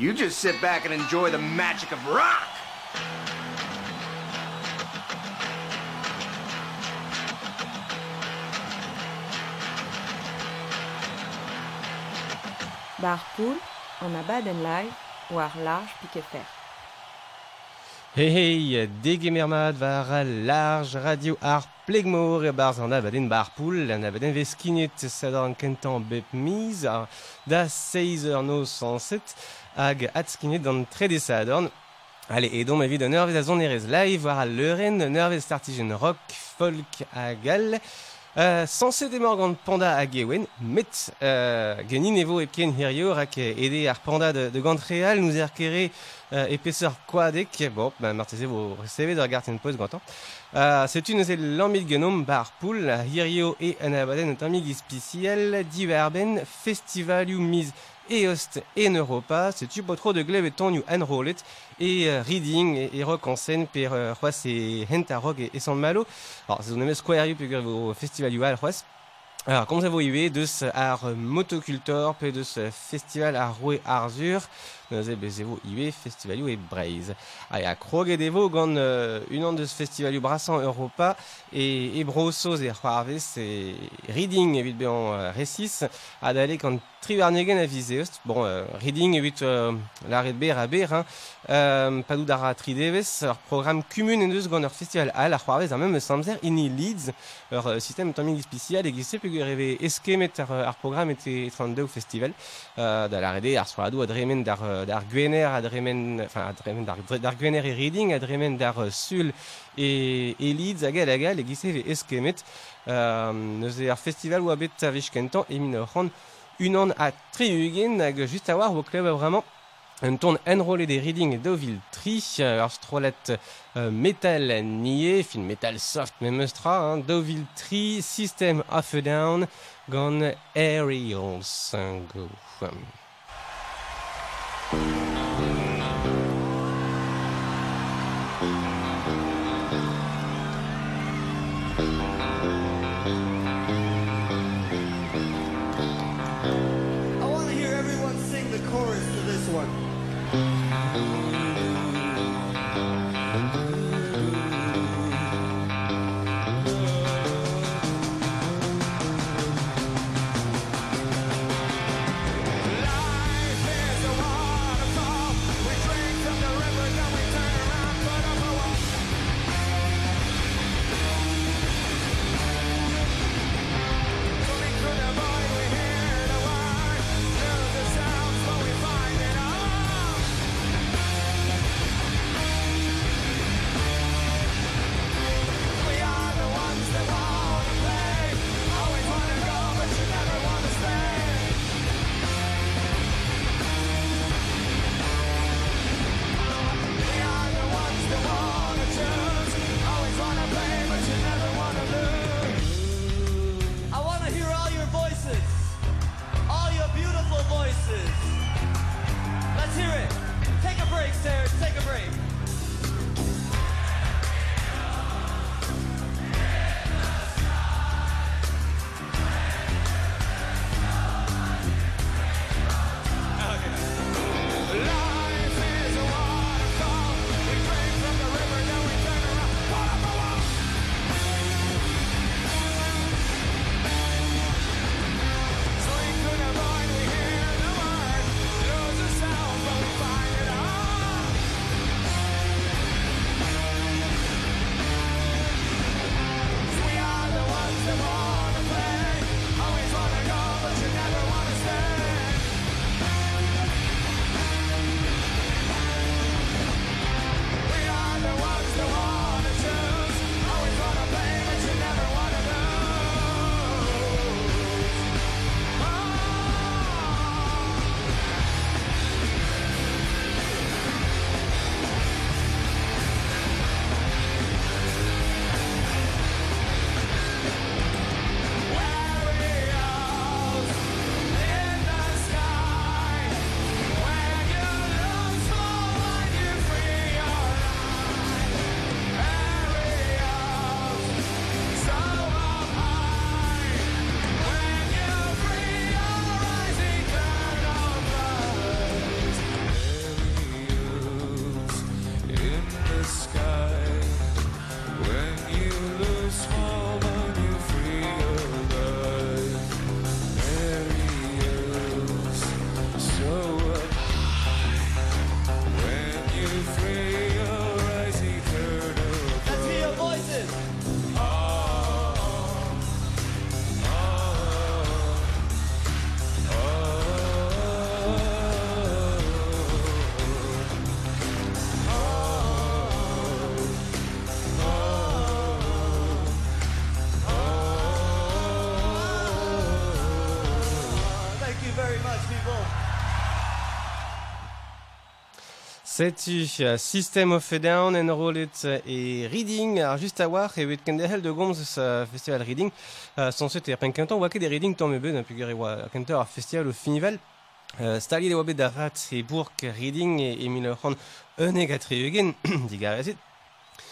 You just sit back and enjoy the magic of rock. Bar pool, en abaden live, war large piquet fer. Hey hey, degemermad var large radio ar plegmor e barz an abaden bar pool, an abaden vez kinet sadar kentan bep miz, da 6 eur no 107, hag at skinet d'an trede sadorn. Allez, et donc ma vie de nervez a zon erez live, war a leuren, nervez startigen rock, folk a gal, Uh, Sanse de morgan panda a gewen, met uh, genin evo e pien hirio rak ede ar panda de, de gant real nous er kere uh, epeseur koadek, bon, ben marteze vo receve de garten poz gantan. Uh, Setu neuze l'ambit genom bar poul, hirio e an abaden un amig ispiciel, diverben, festivaliou miz Eost en Europa, setu potro de gleb et tonioù enrolet, et uh, reading et, et rock en scène per uh, c'hoaz e hent a rock et, et san malo. Alors, c'est un square peogwir vo festival al c'hoaz. Alors, comme vous ive, deus ar motocultor, pe deus festival ar roue arzur, neuze bezevo ive festivalioù e breiz. A ya kroget evo gant uh, unan deus festivalioù brassan Europa, e, e brosoz e c'hoarvez, e reading evit behan uh, resis, a dale kant tri a vizeost. Bon, uh, reading evit uh, l'arret ber a ber, hein. Um, padou dara tri devez, ur program kumun en festival al a c'hoarvez ar eus samzer Leeds, ur uh, sistem tamig spicial e gise peog reve eskemet ar, ar program et e 32 festival, uh, da l'arrede ar soadou a dremen dar, uh, dar gwener a dremen, enfin a dremen dar, dar gwener reading, a dremen dar uh, sul e, e Leeds a gal a gal e gise ve eskemet, um, neuze festival oa bet a vech kentan e unan a tri ugen hag just a war vo klev vraiment un ton enrôlé des reading d'Oville Tri, ar strolet euh, metal nié, fin metal soft même eustra, hein, d'Oville Tri, System of a Down, gone Aerials. Go. Setu, System of a Down, Enrollet et Reading. Ar just a war e vet kendehel de gomz sa festival Reading. Uh, son set e pen kentan oa ket e Reading tamm ebe na puger e oa kentan ar festival o finival. Uh, Stali de oa bet da vat e bourg Reading e, e mil c'hant un egat reugen, digarezit.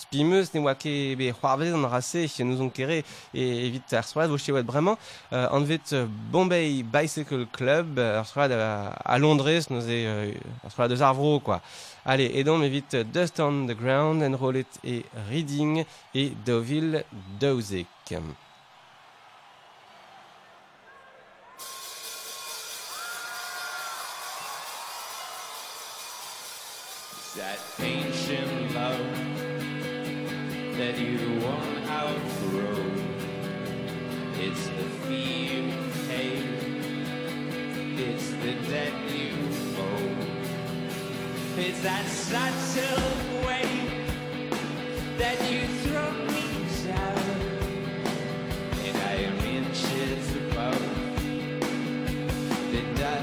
spimeus ne oa ket be c'hoarvezet an rase nous on kere e evit ar stroad vo chewet bremañ euh, euh, Bombay Bicycle Club euh, ar a, a Londres nous e euh, ar stroad eus quoi. Allez, et donc evit euh, Dust on the Ground, Enroll It et Reading et Deauville love that you won't outgrow. It's the fee you pay, it's the debt you owe. It's that subtle way that you throw me down, and I am inches above the dust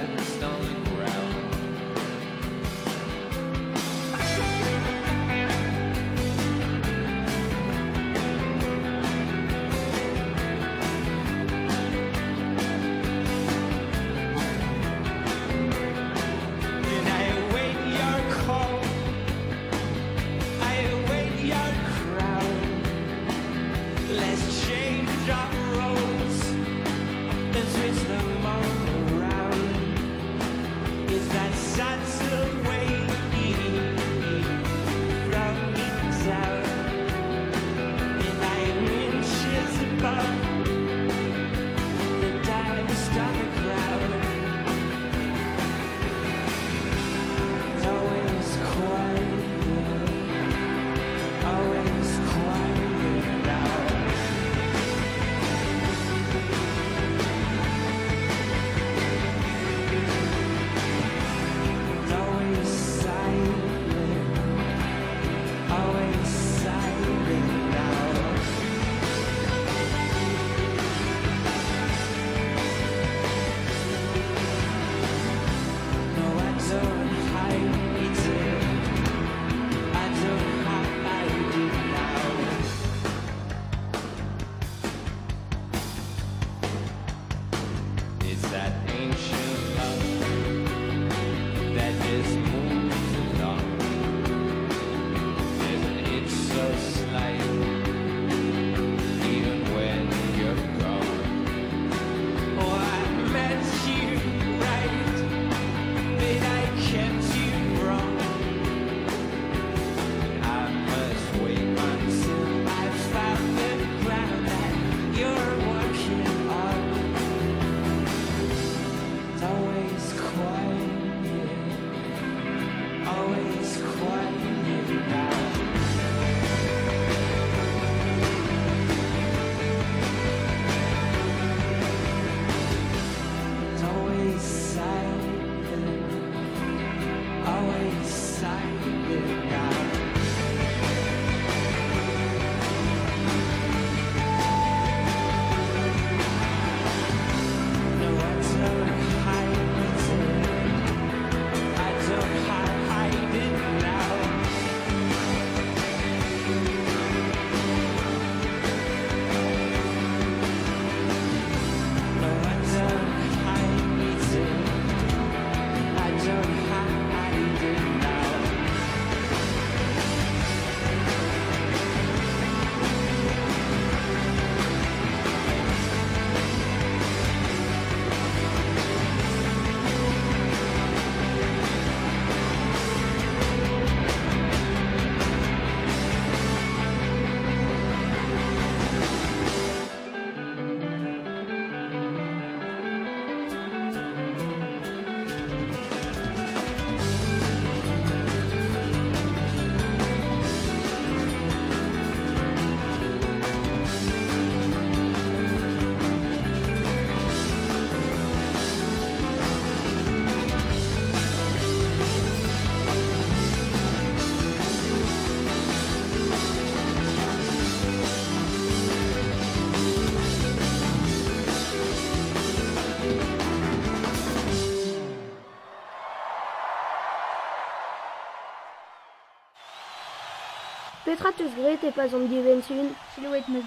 Petra teus gret e pas an divensun Silhouette meus.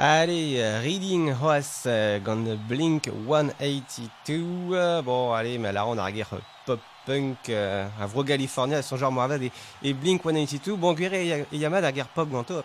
Allez, euh, Reading House euh, gant Blink 182. euh, bon, allez, mais là, on a la guerre pop-punk euh, à Vro California, son genre Moavad et, et Blink 182. Bon, gwere e yamad a guerre pop ganto.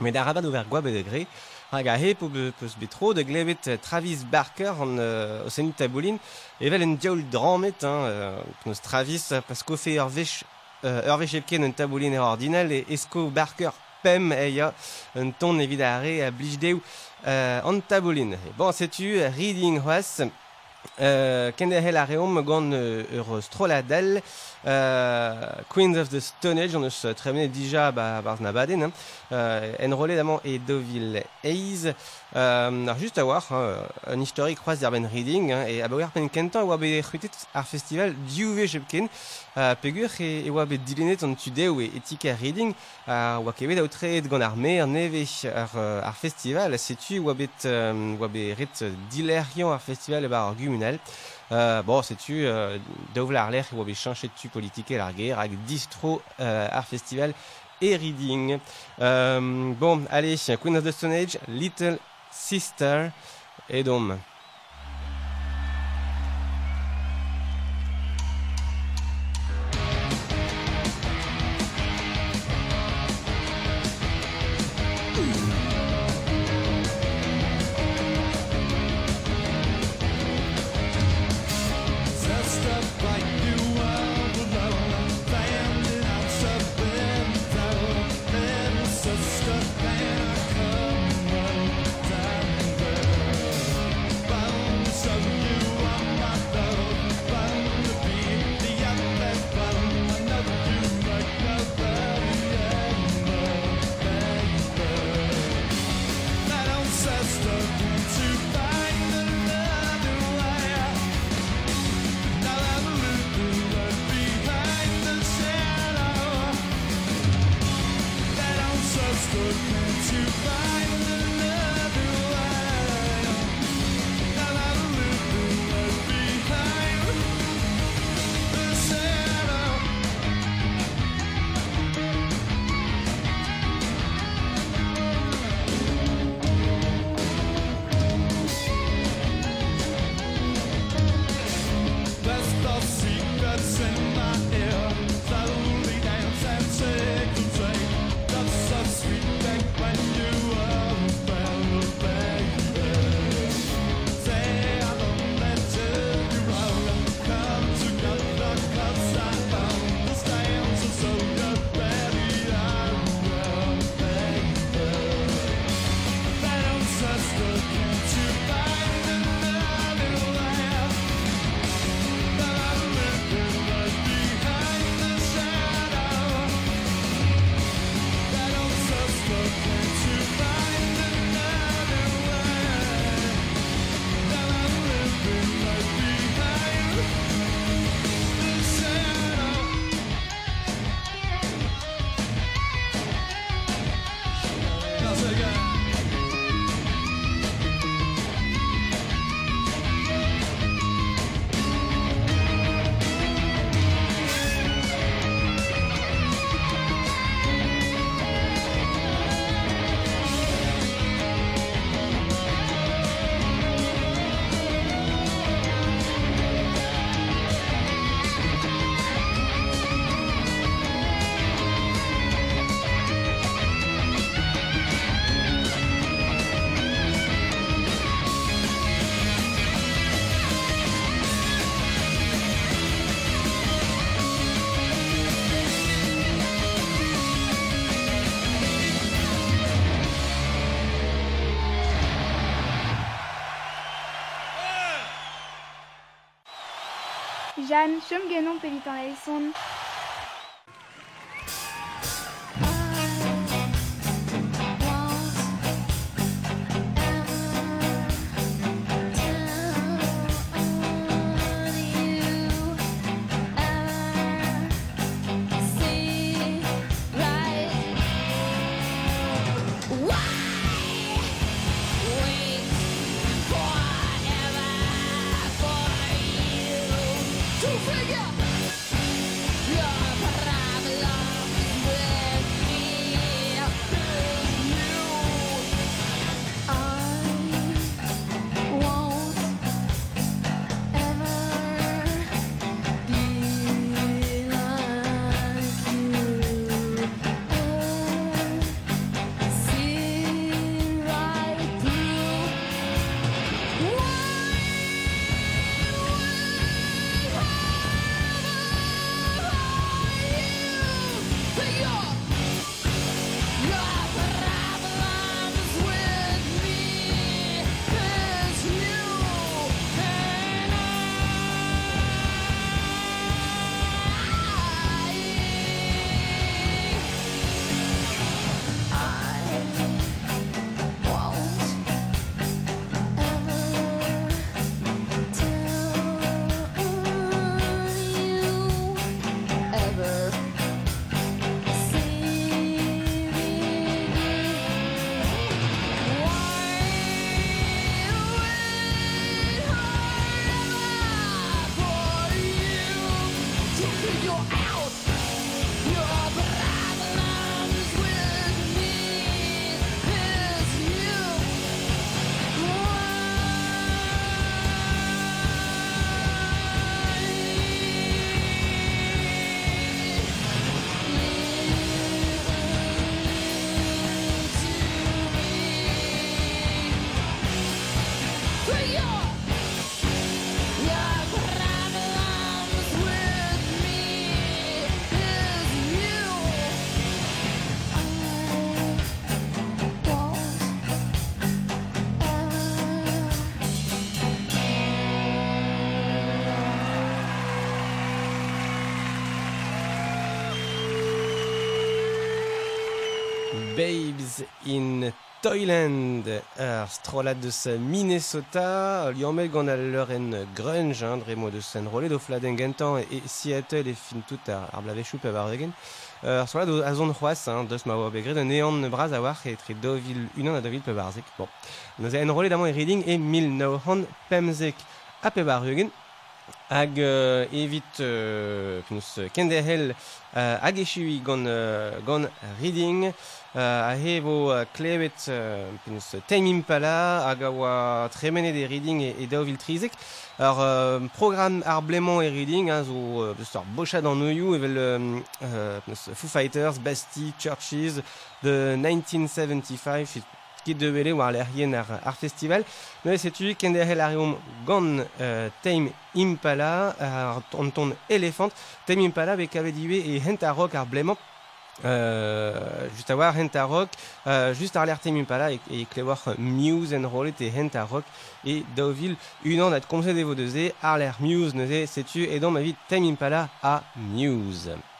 Mais da rabat over gwab de gre. Hag a he po peus betro de glevet Travis Barker an euh, o senut taboulin. Evel en diaoul dramet, hein, peus Travis, parce qu'o fe ur vech, euh, ur vech epken un taboulin ur ordinal e esko Barker pem eia un ton evit a re a blij deu euh, an taboulin. E bon, setu Reading House, euh, ken de hel a reom gant euh, ur stroladel euh, Queens of the Stone Age, on eus euh, tremene dija ba, bar na baden, hein. euh, enrolé d'amant Deauville Hayes, euh, alors juste à voir, hein, un historique croise d'Urban Reading, hein, et à Bauer pen kentan, oa be chutit ar festival diouve jepken, euh, pegur e, e oa be dilenet an tudeo e etika Reading, euh, oa kevet aoutret gant ar mer neve ar, euh, ar festival, setu oa bet, euh, oa be ret dilerian ar festival e bar ar gum communal. Euh, bon, sais-tu, euh, d'ouvrir l'air, où changer tu politique et la guerre, avec distro, euh, art festival et reading. Euh, bon, allez, Queen of the Stone Age, Little Sister et Jeanne, chom ganon pelit an in Toyland, ur strolad deus Minnesota, liammel gant al leur en grunge, hein, dre mo deus en rolet o fladen gentan e, Seattle e fin tout ar, ar blavechou pe war egen. Ur strolad a zon c'hoaz, hein, deus ma oa begred, un eon braz a war e tre dovil, unan a dovil pe barzek. Bon, nous a en rolet amant e reading e 1900 pemzek a pe bar egen, hag euh, evit euh, penaos kendehel euh, hag euh, gant reading euh, a he vo euh, klevet euh, penaos Time Impala hag a oa reading e, e trizek. Ur euh, program ar blemant reading hein, zo euh, ur bochad an oioù evel euh, euh, Foo Fighters, Bastille, Churches de 1975 ket de vele war ar, ar festival. Ne setu ken der hel ariom gant euh, Tame Impala ar an ton elefant. Tame Impala be kavet iwe e hent rock ar blemant Euh, just a rock euh, just ar l'er Tame Impala e, e Muse en rolet e hent a rock e daovil unan at komset evo deze ar l'er Muse neuze setu e don ma vit Tame Impala a Muse.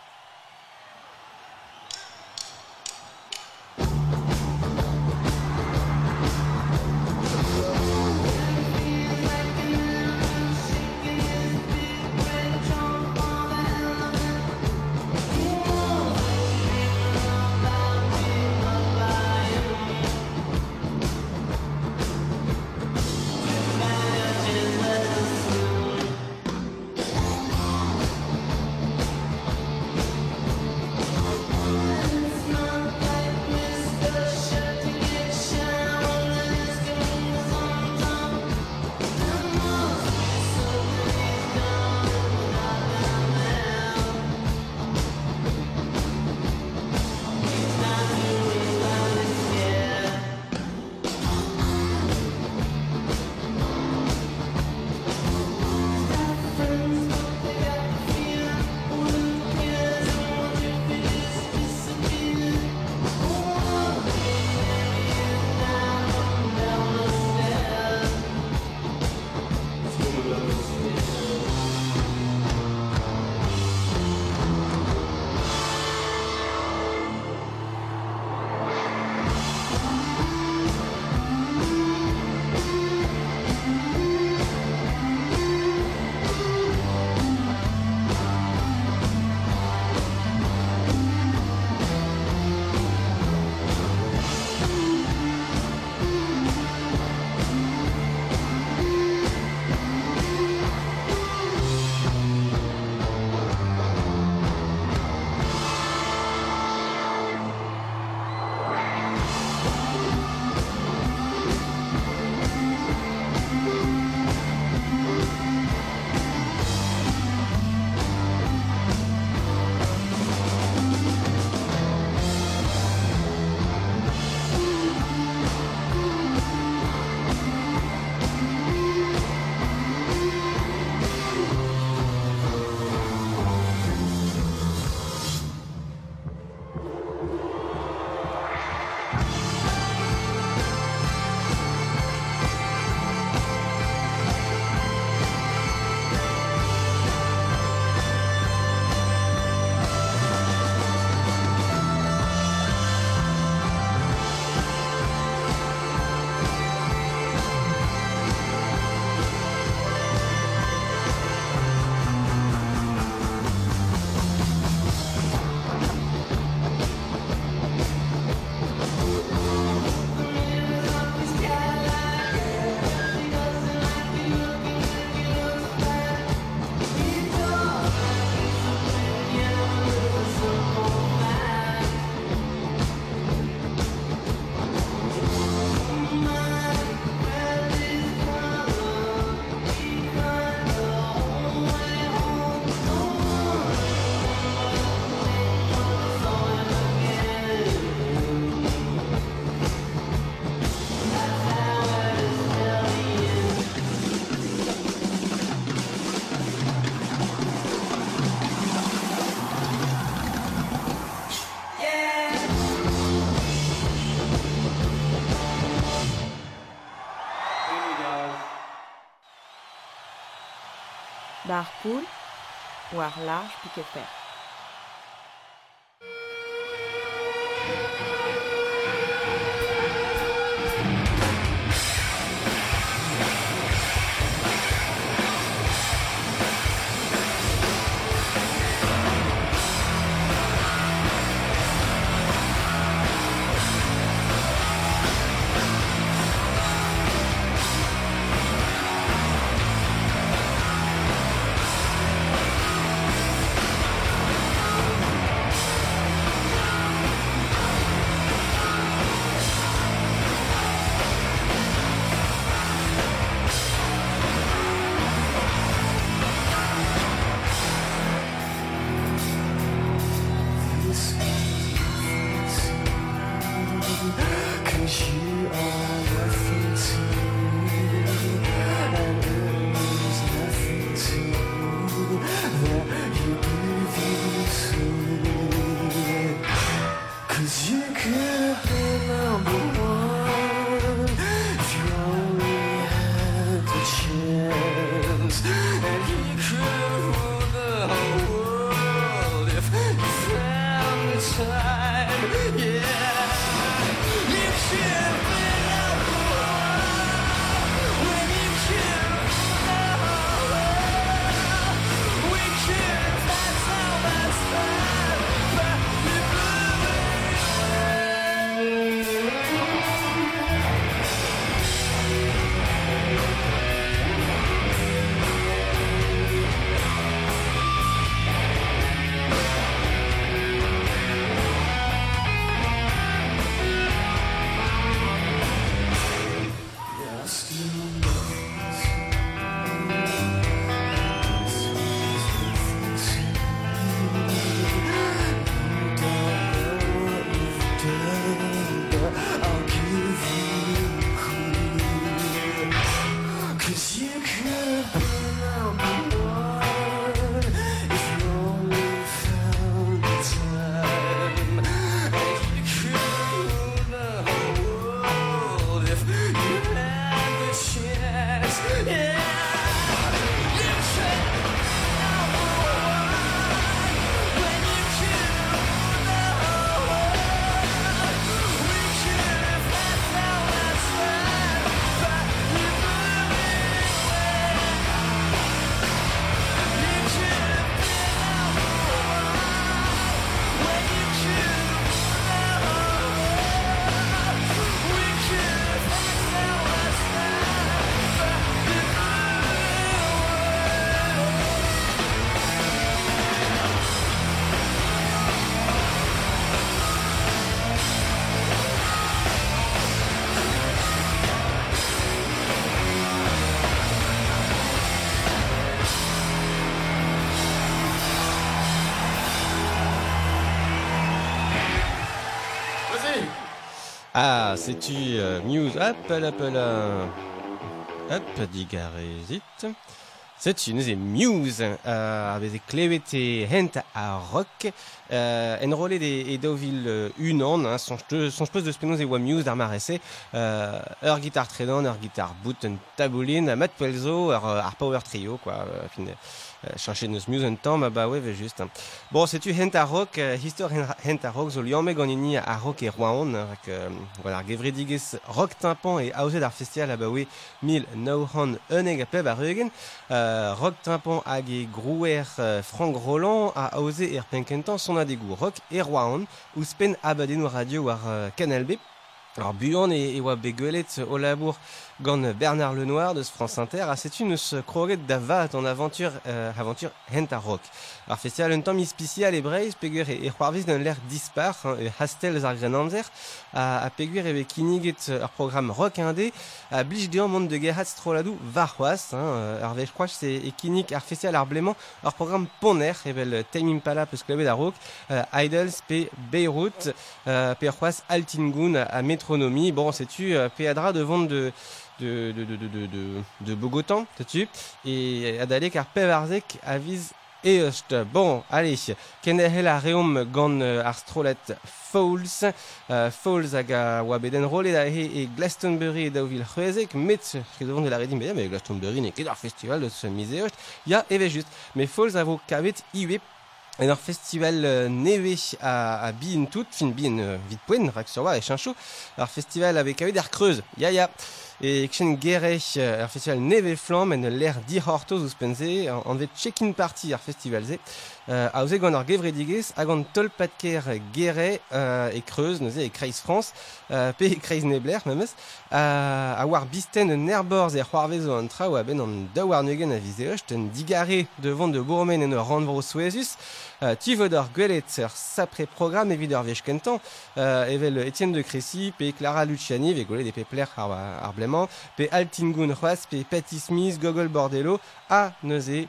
War large piquet fer. Ah, c'est-tu euh, Muse? Hop, là, là. Hop, digarezit. C'est une des Muse, euh, avec clévetés hent à rock, euh, enrôlé des et dovil euh, unan, hein, son spose de spenos et wa Muse d'ar euh, ur guitare tredan, ur guitare boot, un tabouline, mat pelzo, ur, euh, ar power trio, quoi, euh, fin, euh, changer nos Muse un temps, ouais, bah, juste. hein. Bon, c'est-tu hent à rock, euh, histoire hent rock, zo liamme ganini à rock et rouen, hein, avec, euh, voilà, gevrediges rock tympan et aouze d'ar festival, ah bah oui, mil nauhan uneg a a euh, rock tympan hag e grouer Franck Roland a osé er penkentan son a des goûts rock et rouen ou spen abaden radio war Canal B. Alors buan e, e oa begelet au labour gant Bernard Lenoir de France Inter a setu neus kroget da vat en aventure euh, rock. Alors festival un temps mis spécial e breiz pegur e, c'hoarviz d'un l'air dispar hein, e hastel ar grenanzer a, a pegur e kiniget ur programme rock indé a blij dean mont de gerhat stroladou var c'hoaz hein, euh, ar vech c'hoaz se e kinik ar festival ar bleman ur programme poner evel Time Impala peus klevet ar rock euh, Idols pe Beirut euh, pe c'hoaz Altingun a Metronomy bon setu euh, pe adra de de, de, de, de, de, de, de Bogotan, tu et adalek ar pevarzek aviz eust. Bon, allez, kenehel a reom gant euh, ar strolet Falls, euh, Falls hag a oa beden rolet da he e Glastonbury e daouvil c'hwezek, met, ket devant de la redim, mais Glastonbury ne ket ar festival de ce mise eust, ya eve just. Mais Falls a vo kavet iwe en ur festival euh, neve a, a bin tout, fin bin euh, vit poen, rak sur war e chinchou, ar festival avec kavet ar kreuz, ya ya. E kchen gere euh, ar festival neve flam en l'air di hortoz ouz penze, an, vet check-in party ar festival ze, euh, a oze gant ar gevredigez, a gant tol patker gere euh, e kreuz, neuze e France, euh, pe e Nebler, memes, a, a war bisten un erborz e c'hoarvezo an tra oa ben an daou ar neugen a vize eust, digare devant de bourmen en ur randvro souezus, euh, tu veux d'or gwelet ur sapre programme evit ur euh, evel Etienne de Crécy, pe Clara Luciani, ve gwelet e pe pler ar, ar bleman, Altingun c'hoaz, pe Patti Smith, Gogol Bordello, a neuze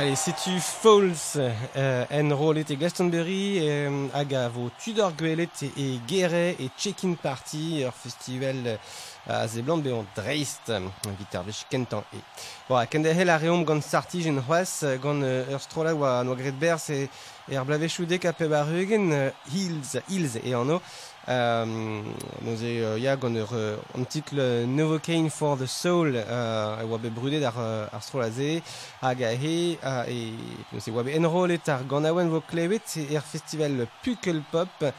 Allez, tu Falls euh, en rolet e Glastonbury euh, hag a vo Tudor gwelet e, e gere e check-in party ur festival euh, a ze blant beon dreist e. A reom gant c'hoaz gant euh, ur strola oa noa gret euh, Hills, Hills e anno Um, nous e ya gant ur an titl Novocaine for the Soul e oa be brudet ar, uh, ar strola ze hag a he e nous e oa be enrolet ar gant aouen vo klevet er festival Pukel Pop.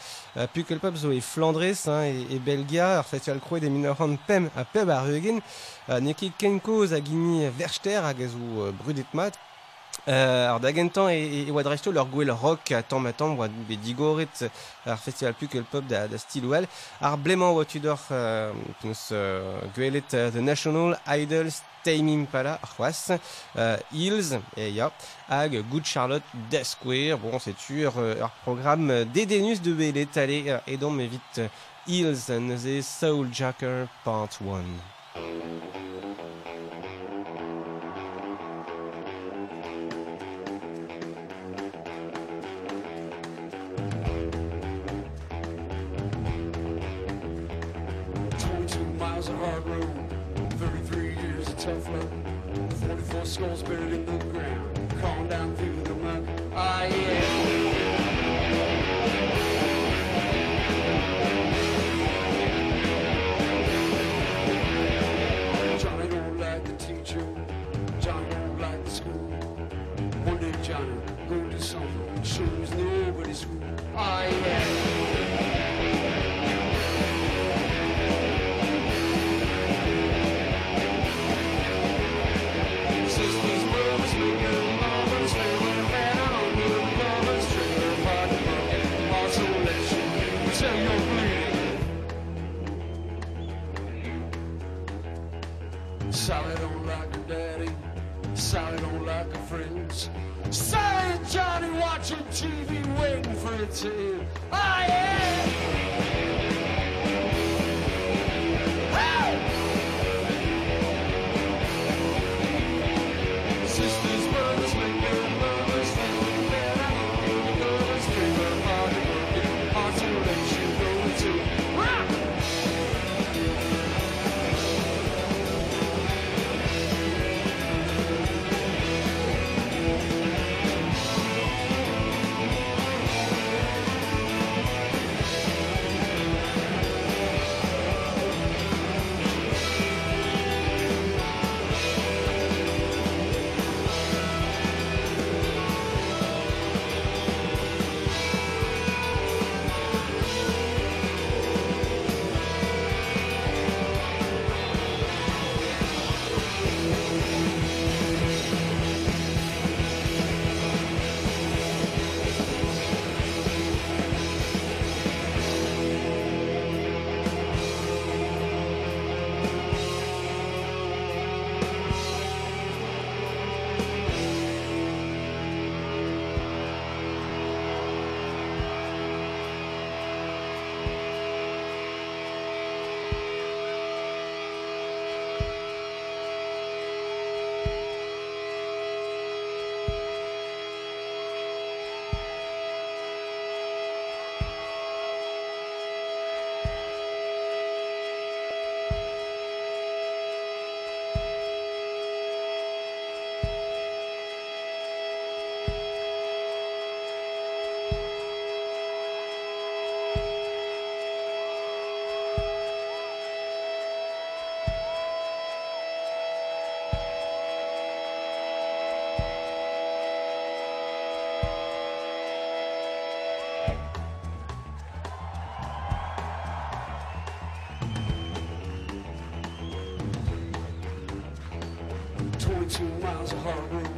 Pukel Pop zo e Flandres hein, e, e Belgia ar festival kroet e min ur an pem a peb ar eugen uh, ne ket ken koz a gini verster hag a zo brudet mat Euh, ar dagentan e, e, leur gwell rock a tamm a tamm oa be festival plus que le pop da, da stil ouel. Ar bleman oa tudor euh, peus euh, gwelet uh, The National Idols Tame Impala ar c'hoaz, uh, Hills, e ya, hag Good Charlotte Death Square, bon, setu ur, ur program dedenus de belet ale uh, edon me vit uh, Hills, neuze Soul Jacker Part 1. Road, 33 years of tough love, 44 skulls buried in the ground, crawling down Johnny watching TV, waiting for it to end. Ah, yeah! 22 miles of hard road,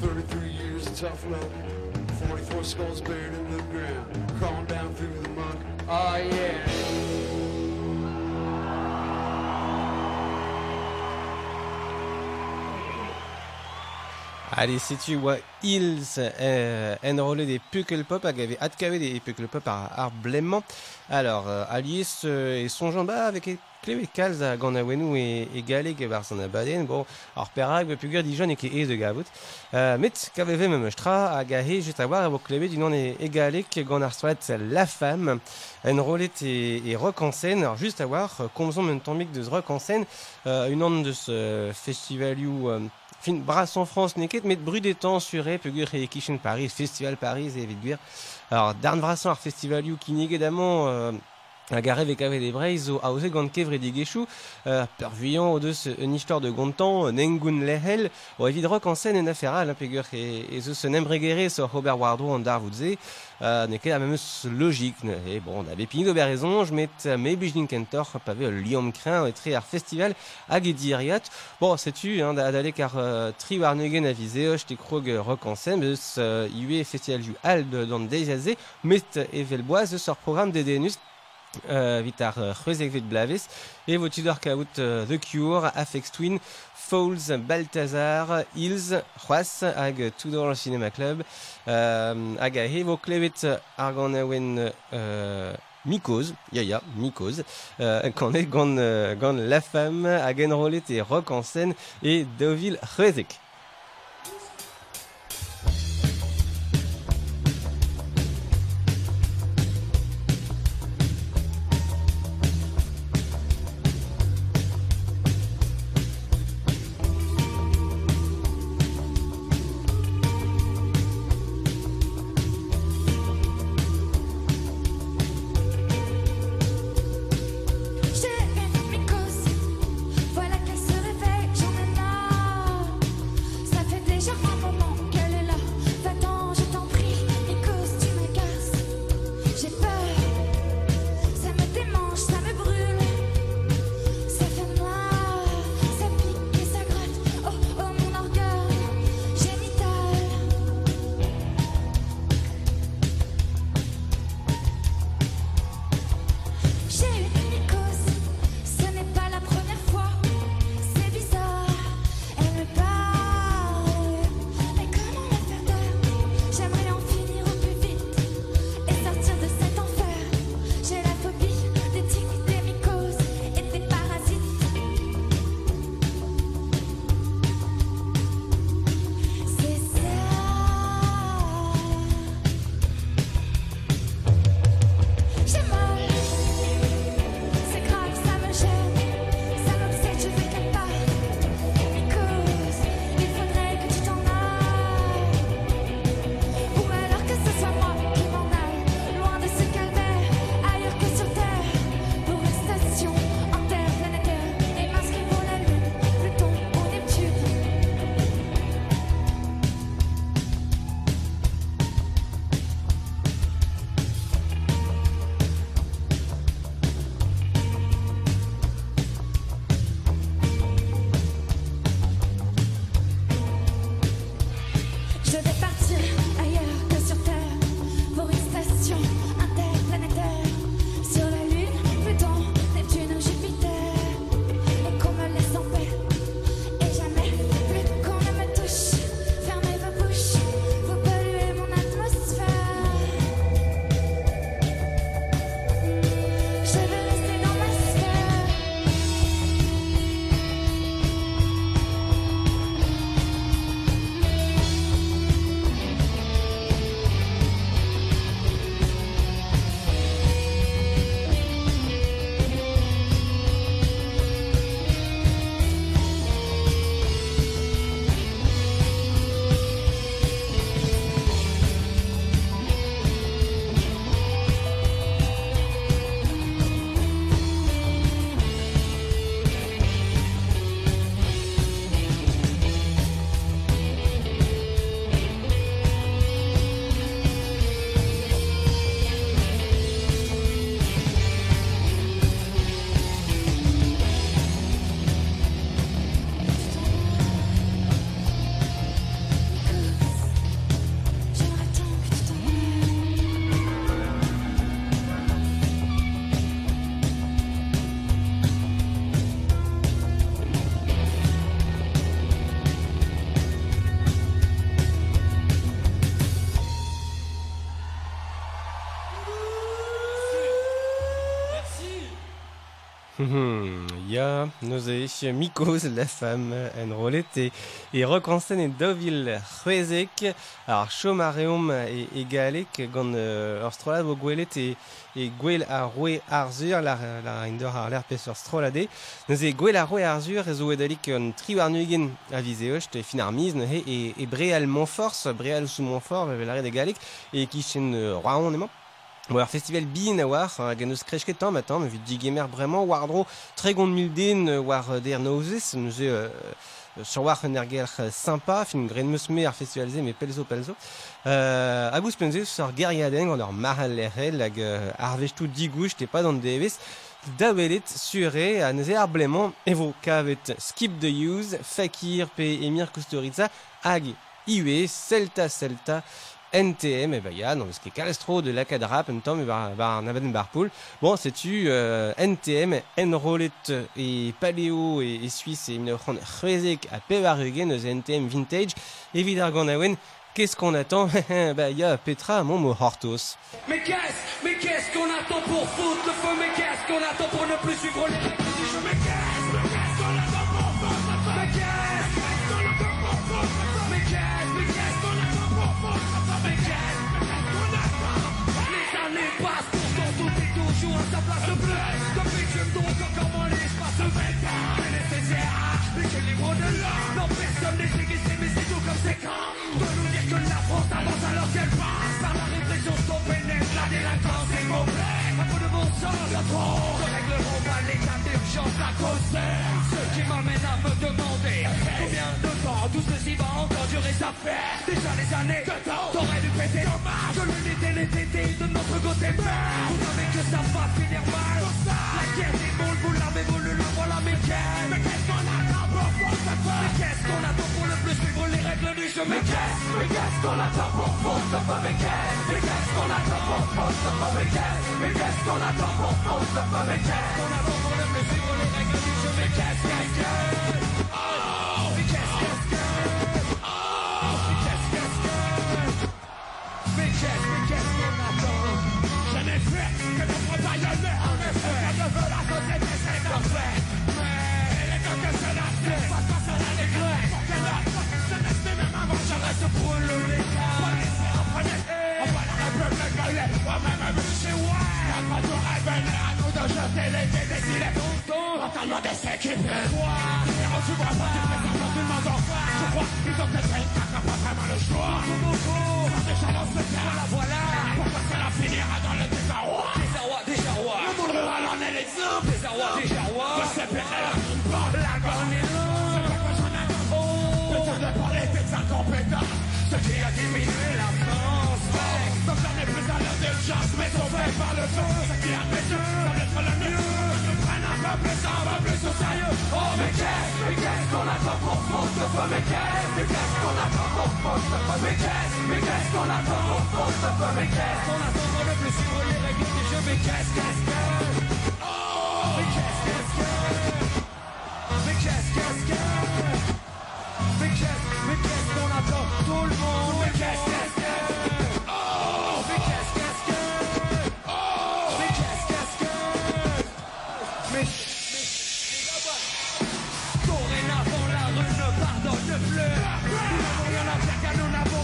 33 years of tough love, 44 skulls buried in the ground, crawling down through the mud. Oh yeah. Allez, situe wa Hills euh, en rolle des Pukkelpop hag ave atkave des Pukkelpop ar, ar blemman. Alors, euh, Alice euh, et son jamba avec klevet kalz a gant a wenou e, e galeg e barz an abaden, bon, ar perag, be pugur dijon e ke e de gavout. Uh, met kaveve me meustra a he just a war e vo klevet unan e, e galeg gant ar La Femme, en rolet e, e rock en scène, alors juste a war, komzon un tammik deus rock en scène, uh, unan deus uh, festivalioù um, fin bras en France neket, met brudetan sure pegur e kichen Paris, Festival Paris e evit. Alors, darn vrasan ar festivalioù kinege damon, euh, a gare vek avet e breiz zo aoze gant kevre digechou, euh, per vuian o deus un istor de gontan, nengoun lehel, o evit rock en scène en aferal, hein, pegur e, e zo se nembregere so Robert Wardrow an dar voutze, euh, ne ket a memeus logik, ne, e bon, da bepini d'ober raison, je met uh, me bijnin kentor, pave ul liom kren, e tre ar festival hag e diriat, bon, setu, hein, da dalek ar uh, tri war neugen a vize, te krog euh, rock en scène, beus uh, iue festival ju al de d'an deizaze, met evel boaz eus ur program de euh, vit ar euh, c'hwezek vet blavez, e vo tudor kaout euh, The Cure, Afex Twin, Falls, Balthazar, Hills, c'hoaz, hag tudor Cinema Club, hag a he vo klevet ar gant aouen euh, Mikoz, ya ya, Mikoz, euh, gant e gant, euh, gant La Femme, hag enrolet e rock en scène, e Deauville c'hwezek. Ya, Nozech, Mikos, la femme, enrolette et, et Rocansen et Dovil, Huezek, alors Chomareum et, et Galek, gant euh, gwelet et, et gwell a roe arzur, la, la rinder ar l'air pes ur strolade, neuze gwell a roe arzur, ez o edalik un tri war nuigen a vizeocht, e fin ar miz, neuze, e, e breal Montfort, breal sous Montfort, ve l'arret de Galek, et qui chen emañ, War festival bin a war, a gant eus krech ket tamm atam, evit digemer bremañ war dro tre gont mil den euh, war euh, der nozez, neuze euh, sur war un ergelc'h sympa, fin gren meus me ar festival me pelzo pelzo. Euh, a gous penze sur geriaden gant ur mahal lerrel hag euh, ar vechtou digouch te pas d'an devez, da welet sure a neuze ar bleman evo kavet Skip the Use, Fakir pe Emir Kusturica hag Iwe, Celta Celta, NTM, ben ya, non, ce qui est calestro de l'Acadrap, un temps, bar, bar Navaden Barpool. Bon, c'est-tu euh, NTM, Enrolet et Paléo et, et Suisse et Minocron Rezek à Pevarugen, nos NTM Vintage, et Vidarganawen. Qu'est-ce qu'on attend? Bah, il y a Petra, mon mot Hortos. Mais qu'est-ce, mais qu'est-ce qu'on attend pour foutre le feu? Mais qu'est-ce qu'on attend pour ne plus suivre les à sa place de bleu Depuis que je me encore moins l'espace de bêta C'est nécessaire, mais de l'art Non, personne n'est déguisé, mais c'est tout comme c'est quand De nous dire que la France avance alors qu'elle passe Par la répression, son pénètre, la délinquance est mauvaise. Un peu de bon sens, la trop Ne régleront pas l'état d'urgence à cause Ce qui m'amène à me demander Combien de temps tout ceci va encore durer Ça fait déjà des années que t'aurais dû péter Que l'unité les tétés de notre Vous savez que ça va finir mal La guerre des moules, vous l'avez la voilà mais qu'est-ce? Qu'on attend pour foutre le feu Mais qu'est-ce qu'on attend pour le plus suivre les règles du jeu Mais qu'est-ce, qu'on attend pour foutre le feu Mais qu'est-ce, mais qu'est-ce qu'on attend pour foutre le feu Mais qu'est-ce, mais qu'est-ce qu'on attend pour foutre le feu Mais qu'est-ce qu'on attend pour plus suivre les règles Pourquoi cela finira dans le monde rural en est l'exemple Désarroi désarroi De Ce qui a diminué la France Donc j'en ai plus à des chances Mais sauvés par le feu Ce qui a mes yeux Semble être le mieux Que je prenne un peu plus Un peu plus au sérieux Oh mais qu'est-ce Mais qu'est-ce qu'on attend pour foutre le feu Mais qu'est-ce Mais qu'est-ce qu'on attend pour foutre le feu Mais qu'est-ce Mais qu'est-ce qu'on attend pour foutre le feu Mais qu'est-ce qu'on attend pour ne plus suivre les règles du jeu Mais qu'est-ce Qu'est-ce que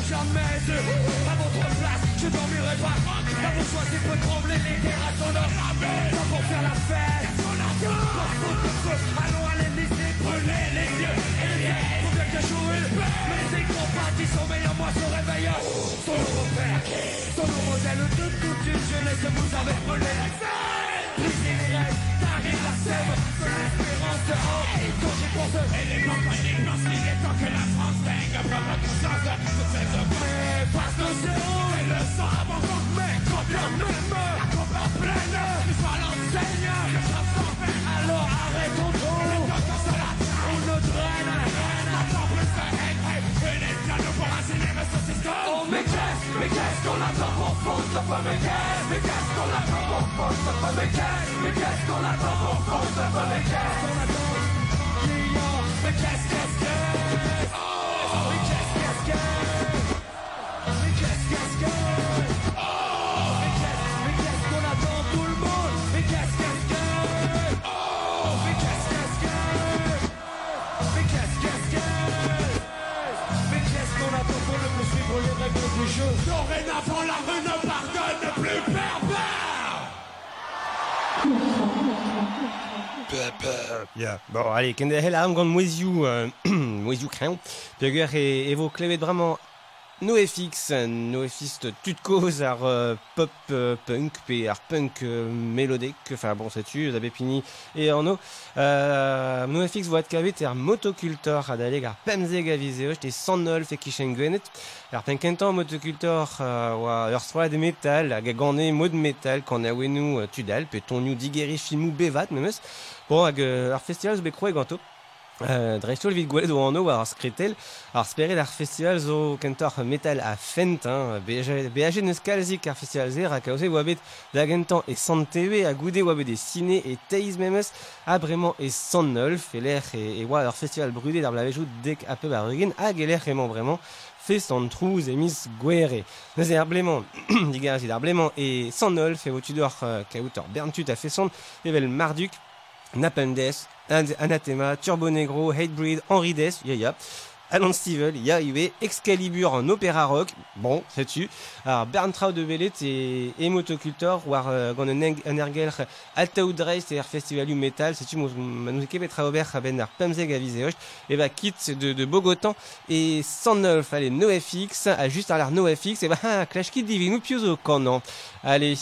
jamais eu À votre place je dormirai pas. La bourgeoisie peut trembler les terrasses sont enrabées Pas pour faire la fête Pour foutre le feu. Allons à l'Élysée brûler les yeux et les Faut bien que paix. Mais compatissent sont meilleurs moi se réveille Son nouveau Son modèle de toute une jeunesse Vous avez brûlé. Les rêves De haut eux Et blancs et les blancs Il est temps que la France Par notre chance de cette Mais passe nos zéros Et le sang avant qu'on met Combien même La coupe en pleine L'histoire l'enseigne Le sang s'en fait Alors arrêtons tout On nous draine Attends plus de haine Et les pianos pour cinéma saucisse Oh mais qu'est-ce Mais qu'est-ce qu'on attend pour foutre le feu Mais qu'est-ce Mais qu'est-ce qu'on attend pour foutre le Dorénavant, la rue ne pardonne plus pervers. Ja, bon, allez, ken da hel am gant mouezioù, euh, mouezioù kreñv, peogwir e, e vo klevet bremañ NoFX, NoFX tud koz ar euh, pop euh, punk, ar punk euh, mélodique, enfin bon, setu, da bepini e anno. Euh, NoFX voat kavet ar motocultor a daleg ar pemzeg a vizeocht e 109 e kichen gwenet. Ar penkentan motocultor euh, stroad metal, hag a gane mod metal kan a wenou euh, tudal, pe tonioù digeri filmou bevat, memes. Bon, hag ar festival zo ganto. Euh, Dreistol vid gwelet o anno war ar skretel ar speret ar festival zo kentor metal a fent hein, BHG neus kalzik ar festival zer a kaose oa bet da gentan sant TV a goude oa bet e teiz memes a bremañ e sant neulf e lec'h e, oa ar festival brudet d'ar blavejout dek a peu ar rugen hag e lec'h emañ bremañ fest an trouz e mis gwere. Neus e ar bleman, digarazit ar bleman e sant neulf e vo tudor uh, kaout ur berntut a fesant evel Marduk Napendes, Anathema, Turbo Negro, Hatebreed, Henry Death, ya ya. Alan Stevel, ya iwe, Excalibur en opéra rock, bon, sais-tu. Alors, Berntrau de Bellet et, et Motocultor, war euh, gant un, eng- un ergel Altaout Dreist et ar festivalu metal, sais-tu, ma nous kebet traober a ben pemzeg a vizeocht, et va kit de, de Bogotan, et 109, allez, NoFX, à juste à l'air NoFX, et bah, ah, Clash Kid Divinu Piozo, quand non. Allez,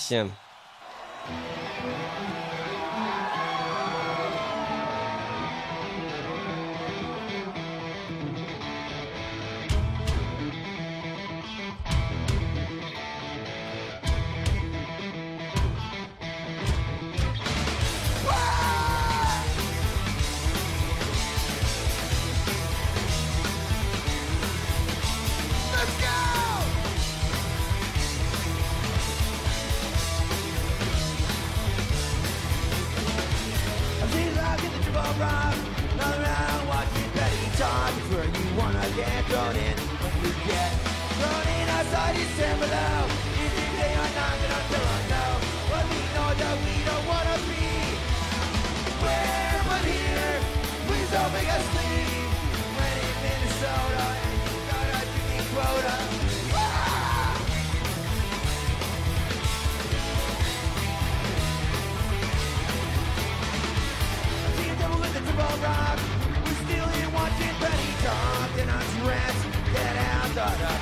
Minnesota got a quota. See a devil with the triple rock. We're still in watching Penny talk. And us rats get out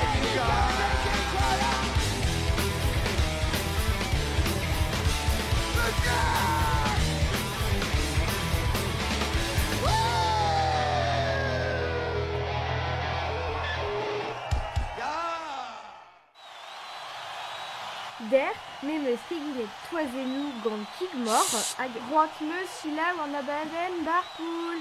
Der, memes keginet toazenou gant kig mor, hag roant meus abaden bar poul.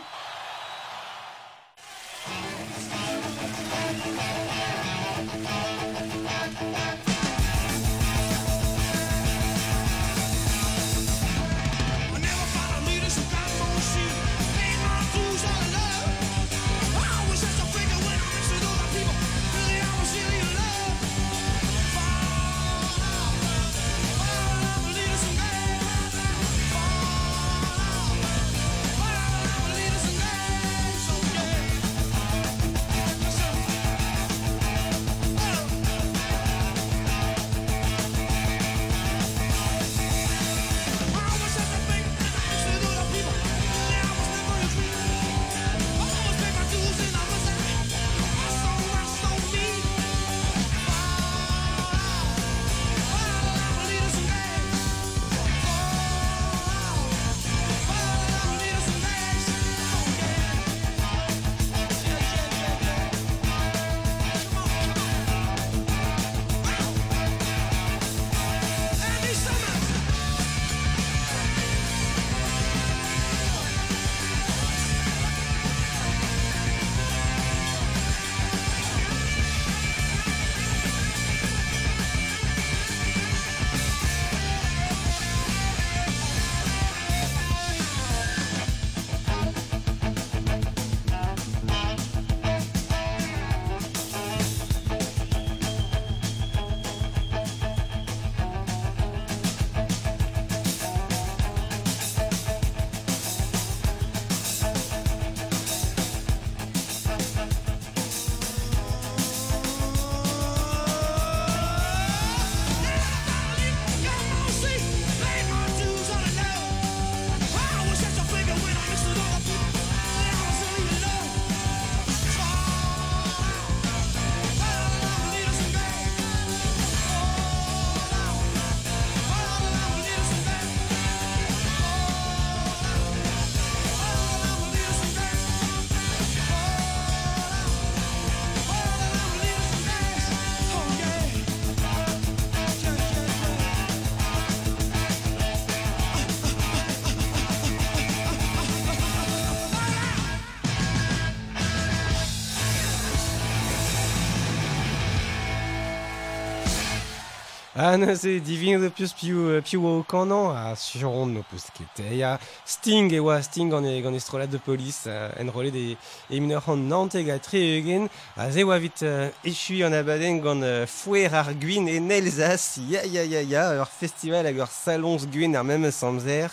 Ah, non, c'est divino de plus più, euh, più au canon, a suron no plus kete. Ya Sting, e oa Sting gant e, gant e strolat de polis, uh, en rolet e, e mineur an nanteg a tre eugen, a ze oa vit uh, echui an abaden gant uh, fouer ar gwin e Nelzas, ya ya ya ya, ur festival hag ur salons gwin ar mem samzer.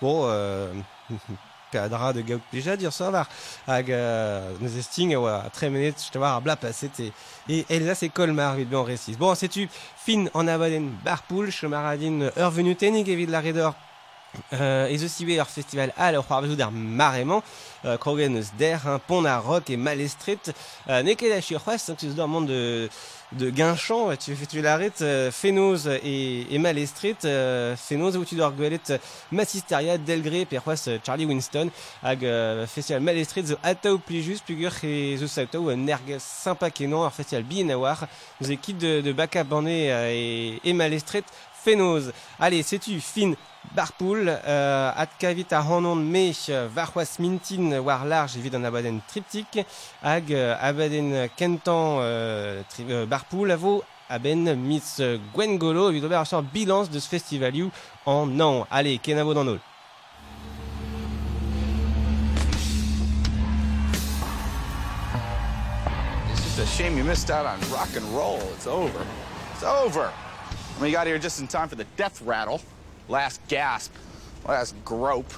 Bon, euh, pedra de gaout pleja dir so var hag uh, neus e Sting e oa tre menet chte war ar bla paset e, e Elzas e Colmar vit ben resis. Bon, setu fin an abaden barpoul, chemaradin ur venutenig evit la redor Euh, ez eus iwe ur festival al ur c'hoarvezout ar marement, euh, krogen eus der, hein, pont a rock e malestret, euh, ne ket a chir c'hoaz, tu d'ar mont de, de guinchamp, tu tu l'arrêt, euh, fenoz et, et malestret, euh, fenoz où tu dois euh, massisteria, delgré, per c'hoaz euh, Charlie Winston, hag festival malestret zo ataou plijus, plugur e zo saoutaou un erg sympa kenan, festival bien a war, nous équipe de, de baka et, et fenoz. Allez, sais-tu, fin, barpoul, euh, at kavit a hanon me euh, varwas mintin war large evit an abaden triptik, hag euh, abaden kentan euh, tri, euh, barpoul avo aben euh, Gwengolo evit ober ar bilance de ce festivalioù an an. Allez, ken avo d'an ol. It's a shame you missed out on rock and roll. It's over. It's over. You got here just in time for the death rattle. Last gasp. Last grope.